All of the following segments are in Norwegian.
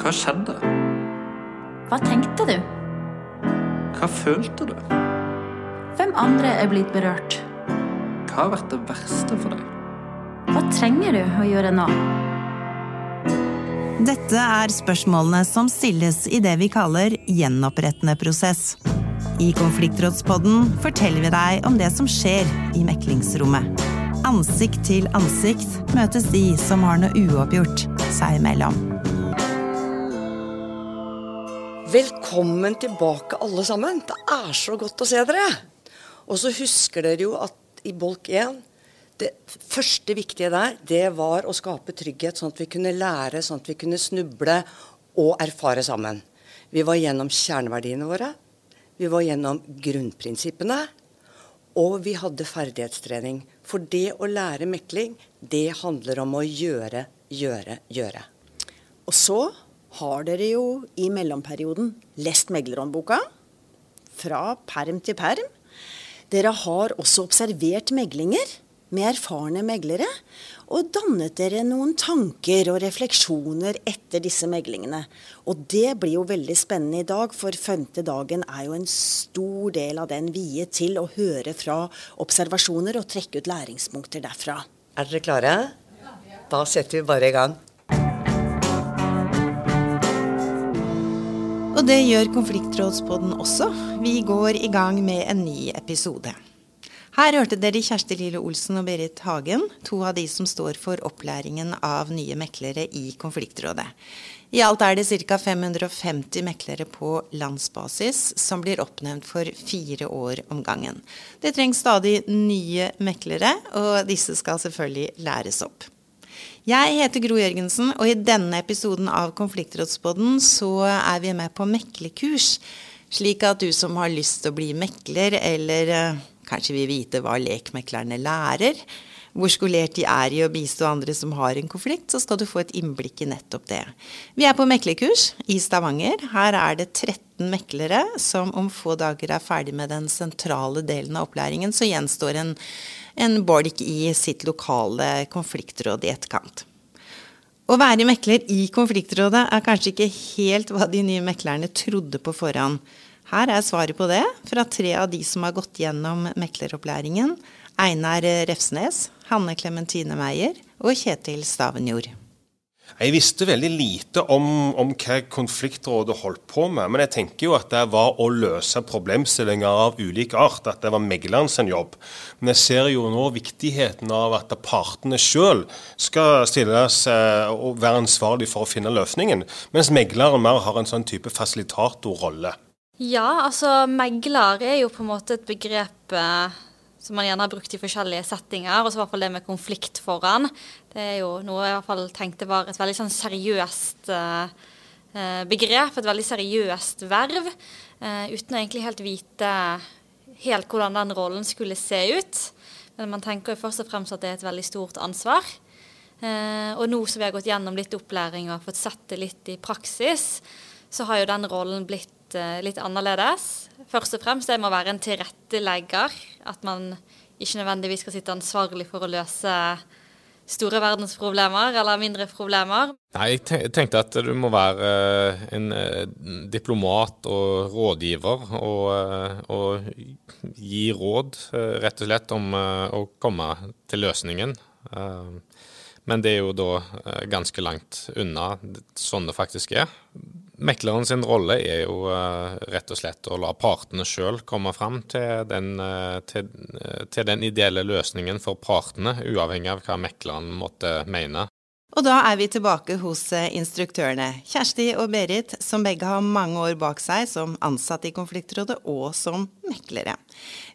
Hva skjedde? Hva tenkte du? Hva følte du? Hvem andre er blitt berørt? Hva har vært det verste for deg? Hva trenger du å gjøre nå? Dette er spørsmålene som stilles i det vi kaller gjenopprettende prosess. I Konfliktrådspodden forteller vi deg om det som skjer i meklingsrommet. Ansikt til ansikt møtes de som har noe uoppgjort seg imellom. Velkommen tilbake, alle sammen. Det er så godt å se dere. Og så husker dere jo at i bolk 1 det første viktige der, det var å skape trygghet, sånn at vi kunne lære, sånn at vi kunne snuble og erfare sammen. Vi var gjennom kjerneverdiene våre. Vi var gjennom grunnprinsippene. Og vi hadde ferdighetstrening. For det å lære mekling, det handler om å gjøre, gjøre, gjøre. Og så har dere jo i mellomperioden lest meglerhåndboka. Fra perm til perm. Dere har også observert meglinger med erfarne meglere, og dannet dere noen tanker og refleksjoner etter disse meglingene. Og det blir jo veldig spennende i dag, for femte dagen er jo en stor del av den viet til å høre fra observasjoner og trekke ut læringspunkter derfra. Er dere klare? Da setter vi bare i gang. Det gjør Konfliktrådspodden også. Vi går i gang med en ny episode. Her hørte dere Kjersti Lille Olsen og Berit Hagen, to av de som står for opplæringen av nye meklere i Konfliktrådet. I alt er det ca. 550 meklere på landsbasis som blir oppnevnt for fire år om gangen. Det trengs stadig nye meklere, og disse skal selvfølgelig læres opp. Jeg heter Gro Jørgensen, og i denne episoden av Konfliktrådspodden så er vi med på meklekurs. Slik at du som har lyst til å bli mekler, eller kanskje vil vite hva lekmeklerne lærer, hvor skolert de er i å bistå andre som har en konflikt, så skal du få et innblikk i nettopp det. Vi er på meklerkurs i Stavanger. Her er det 13 meklere som om få dager er ferdig med den sentrale delen av opplæringen. Så gjenstår en, en bolk i sitt lokale konfliktråd i etterkant. Å være mekler i konfliktrådet er kanskje ikke helt hva de nye meklerne trodde på forhånd. Her er svaret på det fra tre av de som har gått gjennom mekleropplæringen. Einar Refsnes, Hanne Klementine Meyer og Kjetil Stavenjord. Jeg visste veldig lite om, om, hva konfliktrådet holdt på med. Men jeg tenker jo at det var å løse problemstillinger av ulik art. At det var meglerens jobb. Men jeg ser jo nå viktigheten av at partene sjøl skal stilles og være ansvarlig for å finne løsningen. Mens megleren mer har en sånn type fasilitatorrolle. Ja, altså megler er jo på en måte et begrep eh, som man gjerne har brukt i forskjellige settinger. Og så i hvert fall det med konflikt foran. Det er jo noe jeg i hvert fall tenkte var et veldig sånn seriøst eh, eh begrep. Et veldig seriøst verv. Eh, uten å egentlig helt vite helt hvordan den rollen skulle se ut. Men man tenker jo først og fremst at det er et veldig stort ansvar. Og nå som vi har gått gjennom litt opplæring og fått sett det litt i praksis, så har jo den rollen blitt litt, eh, litt annerledes. Først og fremst det må være en tilrettelegger. At man ikke nødvendigvis skal sitte ansvarlig for å løse store verdensproblemer eller mindre problemer. Nei, Jeg tenkte at du må være eh, en eh, diplomat og rådgiver og, og gi råd, rett og slett, om å komme til løsningen. Men det er jo da ganske langt unna sånn det faktisk er. Mekleren sin rolle er jo uh, rett og slett å la partene sjøl komme fram til den, uh, til, til den, ideelle løsningen for partene, uavhengig av hva mekleren måtte mene. Og da er vi tilbake hos instruktørene, Kjersti og Berit, som begge har mange år bak seg som ansatte i Konfliktrådet og som meklere.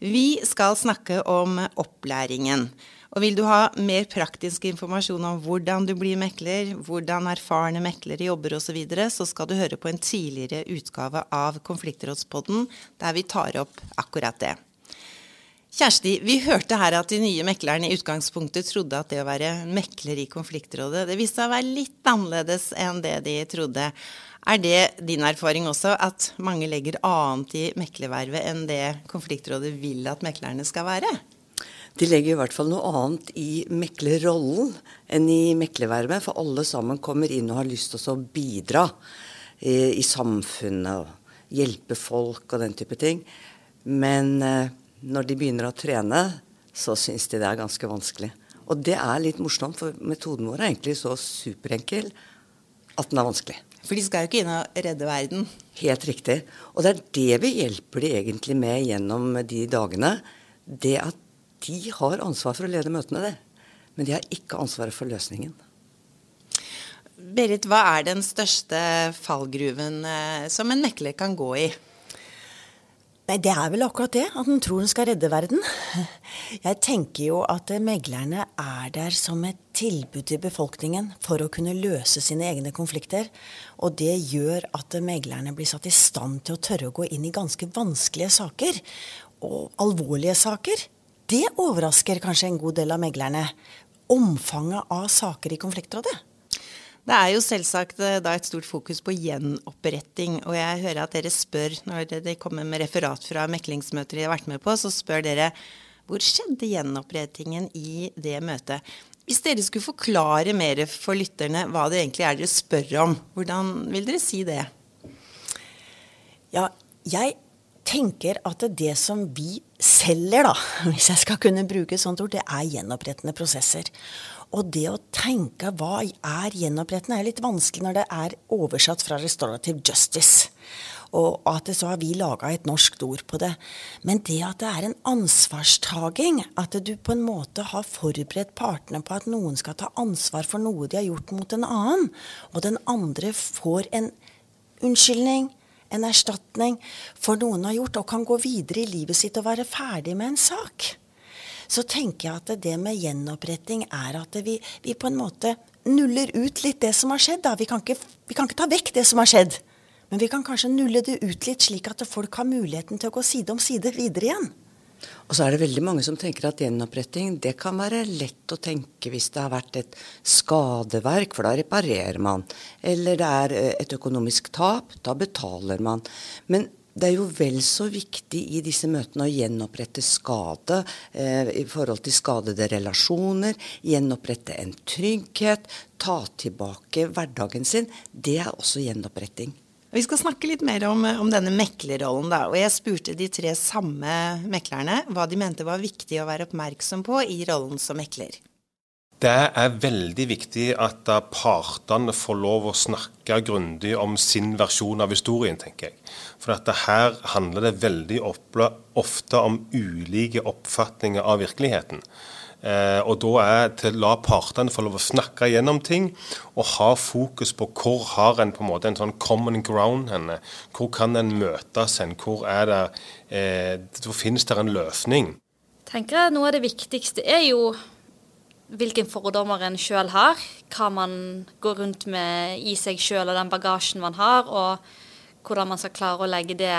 Vi skal snakke om opplæringen. Og vil du ha mer praktisk informasjon om hvordan du blir mekler, hvordan erfarne meklere jobber osv., så, videre, så skal du høre på en tidligere utgave av Konfliktrådspodden, der vi tar opp akkurat det. Kjersti, vi hørte her at de nye meklerne i utgangspunktet trodde at det å være mekler i konfliktrådet, det viste seg å være litt annerledes enn det de trodde. Er det din erfaring også, at mange legger annet i meklervervet enn det konfliktrådet vil at meklerne skal være? De legger i hvert fall noe annet i meklerrollen enn i meklervervet. For alle sammen kommer inn og har lyst til å bidra i, i samfunnet og hjelpe folk og den type ting. Men eh, når de begynner å trene, så syns de det er ganske vanskelig. Og det er litt morsomt, for metoden vår er egentlig så superenkel at den er vanskelig. For de skal jo ikke inn og redde verden. Helt riktig. Og det er det vi hjelper de egentlig med gjennom de dagene. Det at de har ansvar for å lede møtene, det. Men de har ikke ansvaret for løsningen. Berit, hva er den største fallgruven eh, som en mekler kan gå i? Nei, Det er vel akkurat det, at den tror den skal redde verden. Jeg tenker jo at meglerne er der som et tilbud til befolkningen for å kunne løse sine egne konflikter. Og det gjør at meglerne blir satt i stand til å tørre å gå inn i ganske vanskelige saker. Og alvorlige saker. Det overrasker kanskje en god del av meglerne. Omfanget av saker i konfliktrådet. Det er jo selvsagt eh, da et stort fokus på gjenoppretting. Og jeg hører at dere spør, når dere kommer med referat fra meklingsmøter de har vært med på, så spør dere hvor skjedde gjenopprettingen i det møtet? Hvis dere skulle forklare mer for lytterne hva det egentlig er dere spør om, hvordan vil dere si det? Ja, jeg tenker at det som vi selger, da, hvis jeg skal kunne bruke sånt ord, det er gjenopprettende prosesser. Og det å tenke hva er gjenopprettende, er litt vanskelig når det er oversatt fra restorative justice. Og at så har vi laga et norsk ord på det. Men det at det er en ansvarstaking, at du på en måte har forberedt partene på at noen skal ta ansvar for noe de har gjort mot en annen, og den andre får en unnskyldning, en erstatning for noen har gjort, og kan gå videre i livet sitt og være ferdig med en sak så tenker jeg at det med gjenoppretting er at vi, vi på en måte nuller ut litt det som har skjedd. Vi kan, ikke, vi kan ikke ta vekk det som har skjedd. Men vi kan kanskje nulle det ut litt, slik at folk har muligheten til å gå side om side videre igjen. Og så er det veldig mange som tenker at gjenoppretting det kan være lett å tenke hvis det har vært et skadeverk, for da reparerer man. Eller det er eh, et økonomisk tap, da betaler man. Men det er jo vel så viktig i disse møtene å gjenopprette skade eh, i forhold til skadede relasjoner. Gjenopprette en trygghet. Ta tilbake hverdagen sin. Det er også gjenoppretting. Vi skal snakke litt mer om, om denne meklerrollen. Da. Og jeg spurte de tre samme meklerne hva de mente var viktig å være oppmerksom på i rollen som mekler. Det er veldig viktig at partene får lov å snakke grundig om sin versjon av historien, tenker jeg. For her handler det veldig ofte om ulike oppfatninger av virkeligheten. Eh, og da er til å la partene få lov å snakke gjennom ting og ha fokus på hvor har en på en måte en sånn common ground henne. Hvor kan en møtes hen? Hvor er det eh, Hvor finnes det en løsning? tenker jeg Noe av det viktigste er jo hvilke fordommer en sjøl har. Hva man går rundt med i seg sjøl og den bagasjen man har. Og hvordan man skal klare å legge det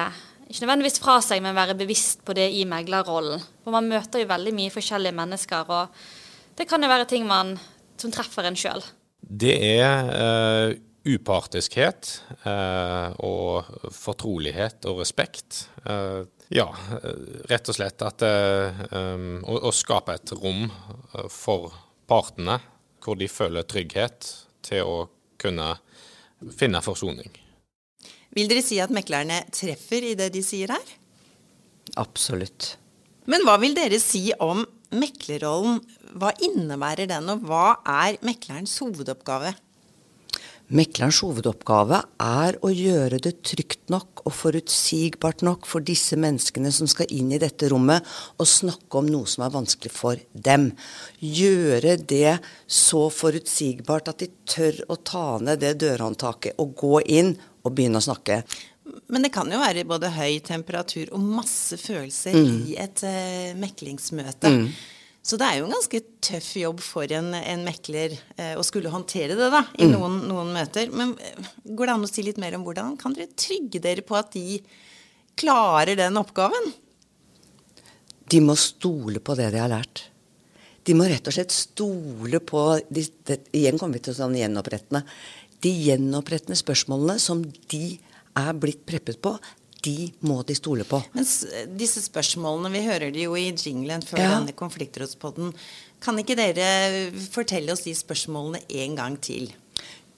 ikke nødvendigvis fra seg, men være bevisst på det i meglerrollen. For man møter jo veldig mye forskjellige mennesker, og det kan jo være ting man, som treffer en sjøl. Det er uh, upartiskhet uh, og fortrolighet og respekt. Uh, ja, rett og slett at um, å, å, skape et rom for partene hvor de føler trygghet til å kunne finne forsoning. Vil dere si at meklerne treffer i det de sier her? Absolutt. Men hva vil dere si om meklerrollen? Hva innebærer den, og hva er meklerens hovedoppgave? Meklerens hovedoppgave er å gjøre det trygt nok og forutsigbart nok for disse menneskene som skal inn i dette rommet og snakke om noe som er vanskelig for dem. Gjøre det så forutsigbart at de tør å ta ned det dørhåndtaket og gå inn og begynne å snakke. Men det kan jo være både høy temperatur og masse følelser mm. i et uh, meklingsmøte. Mm. Så det er jo en ganske tøff jobb for en, en mekler eh, å skulle håndtere det da, i mm. noen, noen, møter. Men eh, går det an å si litt mer om hvordan kan dere trygge dere på at de klarer den oppgaven? De må stole på det de har lært. De må rett og slett stole på de, det, Igjen kommer vi til sånn gjenopprettende. De gjenopprettende spørsmålene som de er blitt preppet på, de må de stole på. Men disse spørsmålene, vi hører det jo i jinglen før Ja. denne konfliktrådspodden. Kan ikke dere fortelle oss de spørsmålene en gang til?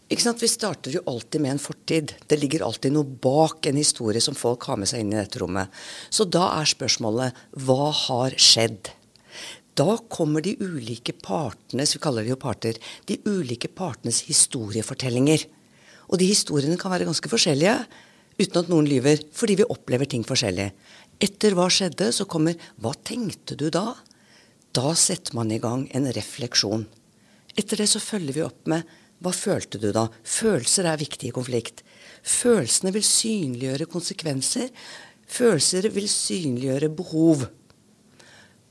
Ikke sant? Vi starter jo alltid med en fortid. Det ligger alltid noe bak en historie som folk har med seg inn i dette rommet. Så da er spørsmålet hva har skjedd? Da kommer de ulike partenes, vi kaller det jo parter, de ulike partenes historiefortellinger. Og de historiene kan være ganske forskjellige, uten at noen lyver, fordi vi opplever ting forskjellig. Etter hva skjedde, så kommer hva tenkte du da? Da setter man i gang en refleksjon. Etter det så følger vi opp med hva følte du da? Følelser er viktig i konflikt. Følelsene vil synliggjøre konsekvenser. Følelser vil synliggjøre behov.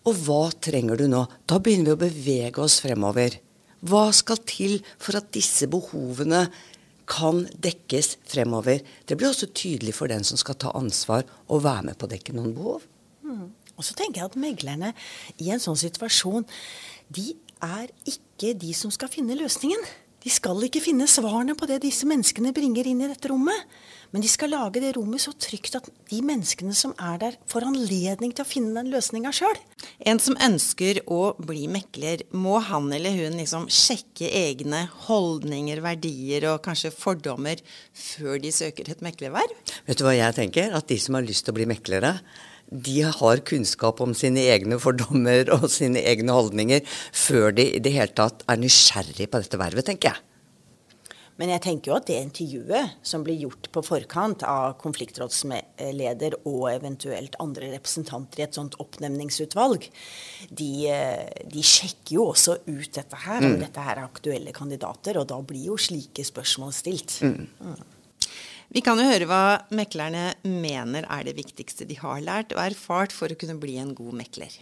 Og hva trenger du nå? Da begynner vi å bevege oss fremover. Hva skal til for at disse behovene kan dekkes fremover? Det blir også tydelig for den som skal ta ansvar og være med på å dekke noen behov. Og så tenker jeg at meglerne i en sånn situasjon, de er ikke de som skal finne løsningen. De skal ikke finne svarene på det disse menneskene bringer inn i dette rommet. Men de skal lage det rommet så trygt at de menneskene som er der, får anledning til å finne den løsninga sjøl. En som ønsker å bli mekler, må han eller hun liksom sjekke egne holdninger, verdier og kanskje fordommer før de søker et meklerverv? Vet du hva jeg tenker? At de som har lyst til å bli meklere, de har kunnskap om sine egne fordommer og sine egne holdninger før de i det hele tatt er nysgjerrig på dette vervet, tenker jeg. Men jeg tenker jo at det intervjuet som blir gjort på forkant av konfliktrådsleder og eventuelt andre representanter i et sånt oppnevningsutvalg, de, eh, de sjekker jo også ut dette her, om dette her er aktuelle kandidater. Og da blir jo slike spørsmål stilt. Vi kan jo høre hva meklerne mener er det viktigste de har lært og erfart for å kunne bli en god mekler.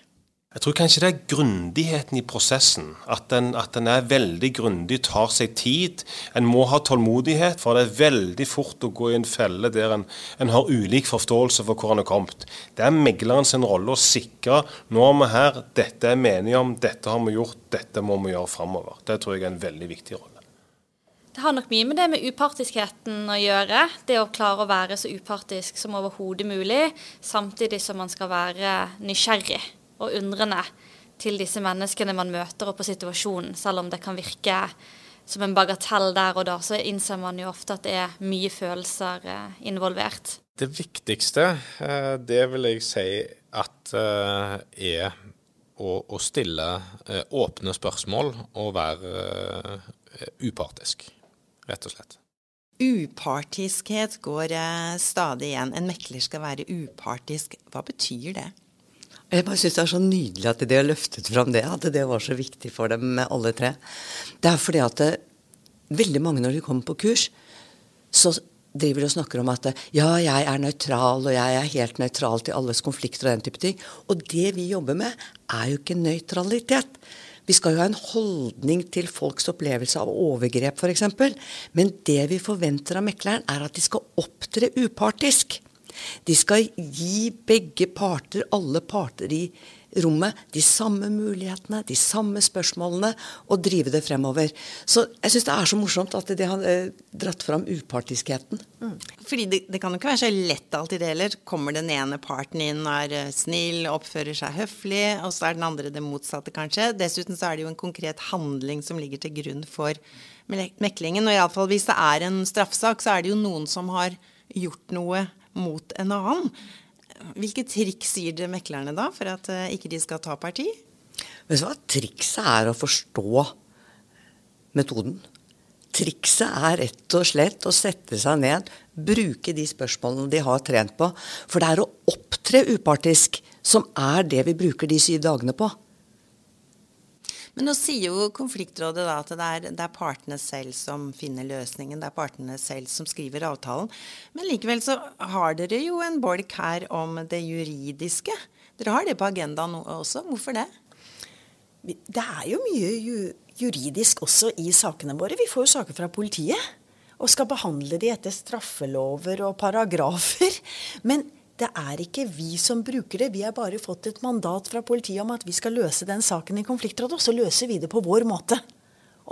Jeg tror kanskje det er grundigheten i prosessen. At den, at den er veldig grundig, tar seg tid. En må ha tålmodighet, for det er veldig fort å gå i en felle der en, en har ulik forståelse for hvor en er kommet. Det er meglerens rolle å sikre nå er vi her, dette er vi enige om, dette har vi gjort, dette må vi gjøre framover. Det tror jeg er en veldig viktig rolle. Det har nok mye med det med upartiskheten å gjøre. Det å klare å være så upartisk som overhodet mulig, samtidig som man skal være nysgjerrig og undrende til disse menneskene man møter og på situasjonen. Selv om det kan virke som en bagatell der og da, så innser man jo ofte at det er mye følelser eh, involvert. Det viktigste, eh, det vil jeg si at eh, er å, stille åpne spørsmål og være upartisk, rett og slett. Upartiskhet går stadig igjen. En mekler skal være upartisk. Hva betyr det? Jeg bare syns det er så nydelig at de har løftet fram det, at det var så viktig for dem alle tre. Det er fordi at det, veldig mange når de kommer på kurs, så driver de og snakker om at ja, jeg er nøytral, og jeg er helt nøytral til alles konflikter og den type ting. Og det vi jobber med, er jo ikke nøytralitet. Vi skal jo ha en holdning til folks opplevelse av overgrep, f.eks. Men det vi forventer av mekleren, er at de skal opptre upartisk. De skal gi begge parter, alle parter i rommet, de samme mulighetene, de samme spørsmålene, og drive det fremover. Så jeg syns det er så morsomt at de har eh, dratt fram upartiskheten. Fordi det, det kan jo ikke være så lett alltid det heller. Kommer den ene parten inn, og er eh, snill, oppfører seg høflig, og så er den andre det motsatte, kanskje. Dessuten så er det jo en konkret handling som ligger til grunn for meklingen. Og iallfall hvis det er en straffesak, så er det jo noen som har gjort noe mot en annen. Hvilke triks gir dere meklerne da, for at eh, ikke de skal ta parti? Du hva? Trikset er å forstå metoden. Trikset er rett og slett å sette seg ned, bruke de spørsmålene de har trent på. For det er å opptre upartisk som er det vi bruker de syv dagene på. Men nå sier jo konfliktrådet da at det er, det er partene selv som finner løsningen, det er partene selv som skriver avtalen. Men likevel så har dere jo en bolk her om det juridiske. Dere har det på agendaen også. Hvorfor det? Det er jo mye ju- juridisk også i sakene våre. Vi får jo saker fra politiet. Og skal behandle de etter straffelover og paragrafer. Men det er ikke vi som bruker det. Vi har bare fått et mandat fra politiet om at vi skal løse den saken i konfliktrådet, og så løser vi det på vår måte.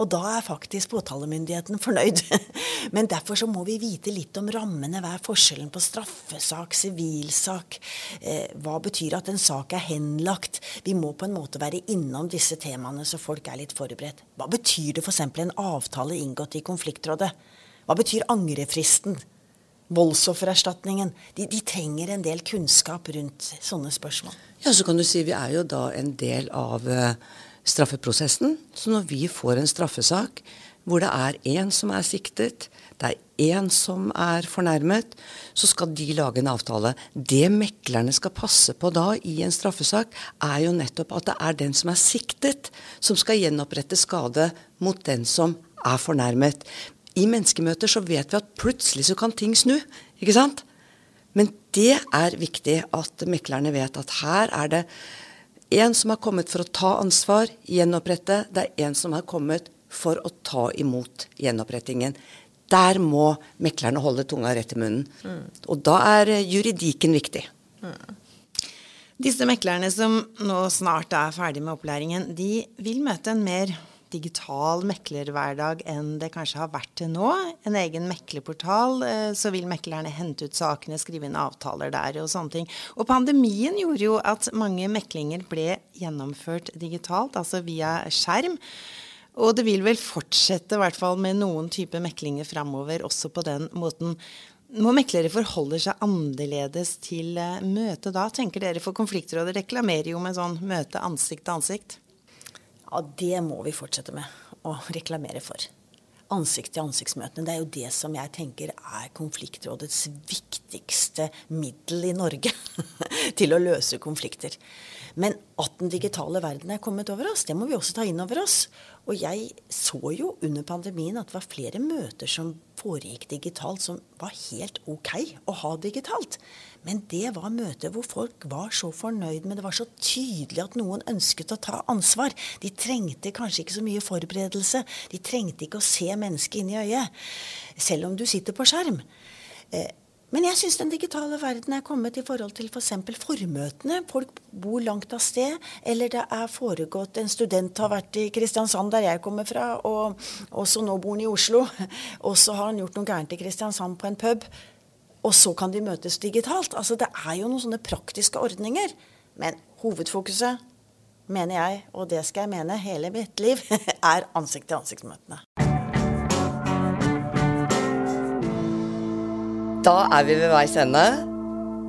Og da er faktisk påtalemyndigheten fornøyd. Men derfor så må vi vite litt om rammene. Hva er forskjellen på straffesak, sivilsak? Eh, hva betyr at en sak er henlagt? Vi må på en måte være innom disse temaene så folk er litt forberedt. Hva betyr det f.eks. en avtale inngått i konfliktrådet? Hva betyr angrefristen? Voldsoffererstatningen? De, de trenger en del kunnskap rundt sånne spørsmål. Ja, så kan du si vi er jo da en del av uh, straffeprosessen. Så når vi får en straffesak hvor det er én som er siktet, det er én som er fornærmet, så skal de lage en avtale. Det meklerne skal passe på da i en straffesak, er jo nettopp at det er den som er siktet, som skal gjenopprette skade mot den som er fornærmet. I menneskemøter så vet vi at plutselig så kan ting snu, ikke sant? Men det er viktig at meklerne vet at her er det en som har kommet for å ta ansvar, gjenopprette. Det er en som har kommet for å ta imot gjenopprettingen. Der må meklerne holde tunga rett i munnen. Mm. Og da er eh, juridikken viktig. Mm. Disse meklerne som nå snart er ferdig med opplæringen, de vil møte en mer digital meklerhverdag enn det kanskje har vært til nå. En egen meklerportal, eh, så vil meklerne hente ut sakene, skrive inn avtaler der og sånne ting. Og pandemien gjorde jo at mange meklinger ble gjennomført digitalt, altså via skjerm. Og det vil vel fortsette, i hvert fall med noen type meklinger framover, også på den måten. Må meklere forholde seg annerledes til eh, møte da, tenker dere? For Konfliktrådet reklamerer jo med sånn møte ansikt til ansikt. Ja, det må vi fortsette med å reklamere for. Ansikt-til-ansiktsmøtene, det er jo det som jeg tenker er Konfliktrådets viktigste middel i Norge til å løse konflikter. Men at den digitale verden er kommet over oss, det må vi også ta inn over oss. Og jeg så jo under pandemien at det var flere møter som foregikk digitalt, som var helt OK å ha digitalt. Men det var møter hvor folk var så fornøyd med det var så tydelig at noen ønsket å ta ansvar. De trengte kanskje ikke så mye forberedelse. De trengte ikke å se mennesket inn i øyet, selv om du sitter på skjerm. Eh, men jeg syns den digitale verden er kommet i forhold til f.eks. For formøtene. Folk bor langt av sted, eller det er foregått En student har vært i Kristiansand, der jeg kommer fra, og også nå bor han i Oslo. Og så har han gjort noe gærent i Kristiansand på en pub. Og så kan de møtes digitalt. Altså Det er jo noen sånne praktiske ordninger. Men hovedfokuset, mener jeg, og det skal jeg mene hele mitt liv, er ansikt-til-ansikt-møtene. Da er vi ved veis ende.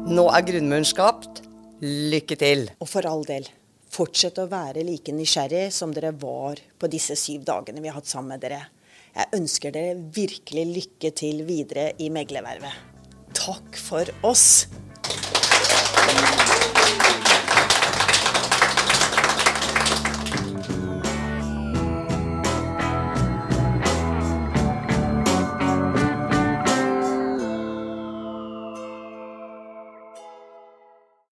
Nå er grunnmuren skapt. Lykke til. Og for all del, fortsett å være like nysgjerrig som dere var på disse syv dagene vi har hatt sammen med dere. Jeg ønsker dere virkelig lykke til videre i meglervervet. Takk for oss.